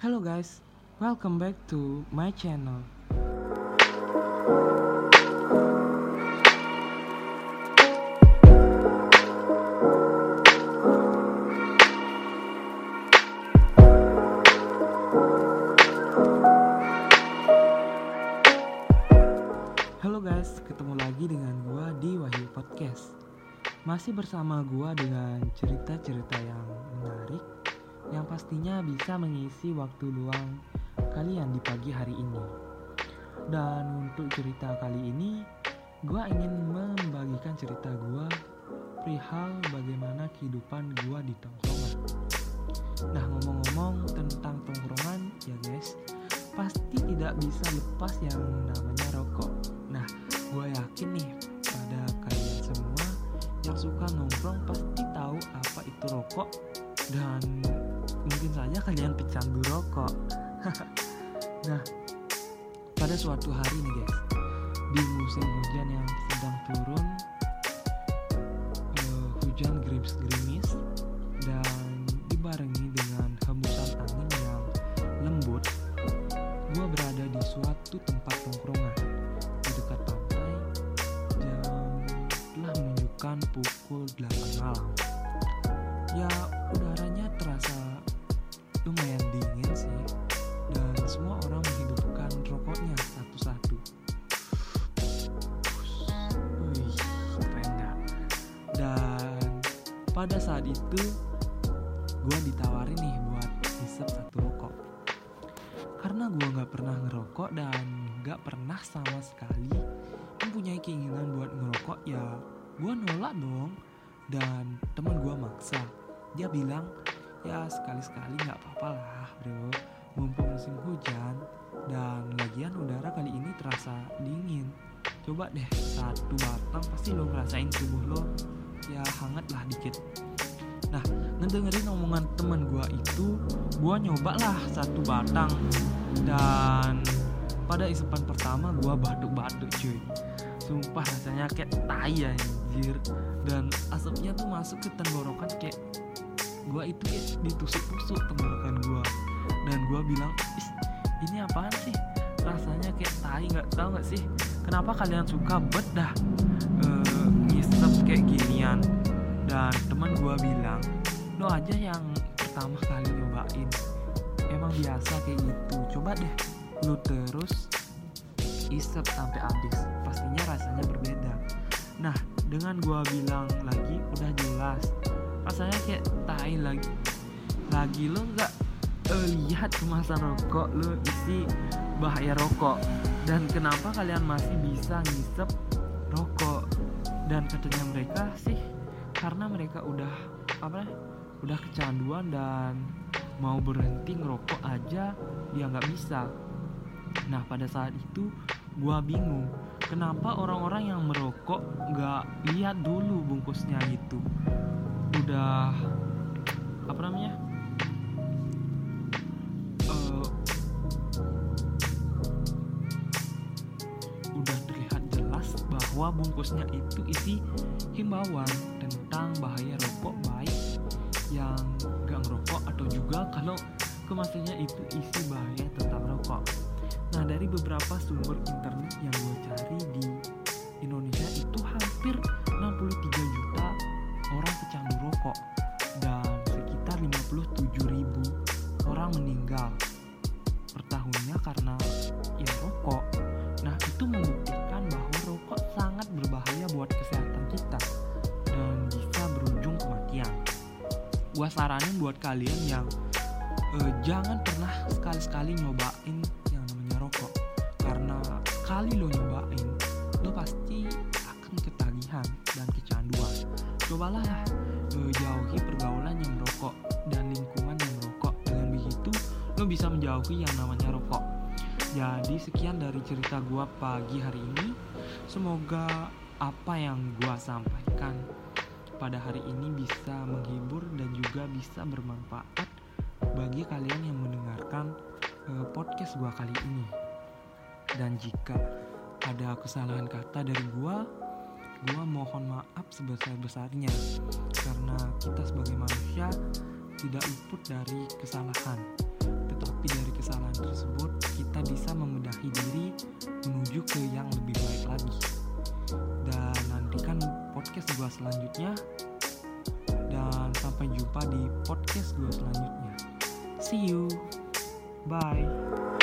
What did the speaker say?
Hello guys, welcome back to my channel. Halo guys, ketemu lagi dengan gua di Wahyu Podcast. Masih bersama gua dengan cerita-cerita yang menarik yang pastinya bisa mengisi waktu luang kalian di pagi hari ini. Dan untuk cerita kali ini, gua ingin membagikan cerita gua perihal bagaimana kehidupan gua di tongkrongan. Nah, ngomong-ngomong tentang tongkrongan ya guys, pasti tidak bisa lepas yang namanya rokok. Nah, gue yakin nih pada kalian semua yang suka nongkrong pasti tahu apa itu rokok dan mungkin saja kalian pecandu rokok. nah, pada suatu hari nih guys, di musim hujan yang sedang turun, eh, hujan gerimis-gerimis dan dibarengi dengan hembusan angin yang lembut, gue berada di suatu tempat tongkrongan di dekat pantai jam telah menunjukkan pukul 8 malam ya pada saat itu gue ditawarin nih buat hisap satu rokok. Karena gue nggak pernah ngerokok dan nggak pernah sama sekali mempunyai keinginan buat ngerokok ya gue nolak dong. Dan teman gue maksa. Dia bilang ya sekali-sekali nggak apa-apa lah bro. Mumpung musim hujan dan lagian udara kali ini terasa dingin. Coba deh satu batang pasti lo ngerasain tubuh lo ya hangat lah dikit. Nah ngedengerin omongan teman gue itu gue nyoba lah satu batang. Dan pada isapan pertama gue batuk-batuk cuy. Sumpah rasanya kayak tai anjir. Dan asapnya tuh masuk ke tenggorokan kayak gue itu kayak ditusuk-tusuk tenggorokan gue dan gue bilang ini apaan sih? Rasanya kayak tai nggak tahu nggak sih? Kenapa kalian suka? Bet dah. Uh, ngisep kayak ginian. Dan teman gue bilang lo aja yang pertama kali nyobain. Emang biasa kayak gitu. Coba deh lu terus isep sampai habis. Pastinya rasanya berbeda. Nah dengan gua bilang lagi udah jelas. Rasanya kayak tai lagi. Lagi lo nggak eh, lihat kemasan rokok lo isi bahaya rokok. Dan kenapa kalian masih bisa ngisep rokok dan katanya mereka sih karena mereka udah apa udah kecanduan dan mau berhenti ngerokok aja dia nggak bisa. Nah pada saat itu gua bingung kenapa orang-orang yang merokok nggak lihat dulu bungkusnya itu? Udah apa namanya bahwa bungkusnya itu isi himbauan tentang bahaya rokok baik yang gak ngerokok atau juga kalau kemasannya itu isi bahaya tentang rokok. Nah dari beberapa sumber internet yang gue cari di Indonesia itu hampir 63 juta orang pecandu rokok dan sekitar 57 ribu orang meninggal per tahunnya karena Gua saranin buat kalian yang eh, jangan pernah sekali-sekali nyobain yang namanya rokok. Karena sekali lo nyobain lo pasti akan ketagihan dan kecanduan. Cobalah eh, jauhi pergaulan yang merokok dan lingkungan yang merokok dengan begitu lo bisa menjauhi yang namanya rokok. Jadi sekian dari cerita gua pagi hari ini. Semoga apa yang gua sampaikan pada hari ini bisa menghibur bisa bermanfaat bagi kalian yang mendengarkan eh, podcast gua kali ini. Dan jika ada kesalahan kata dari gua, gua mohon maaf sebesar-besarnya karena kita sebagai manusia tidak luput dari kesalahan. Tetapi bisa membedahi diri menuju ke yang lebih baik lagi. Dan nantikan podcast gue selanjutnya. Sampai jumpa di podcast gue selanjutnya. See you. Bye.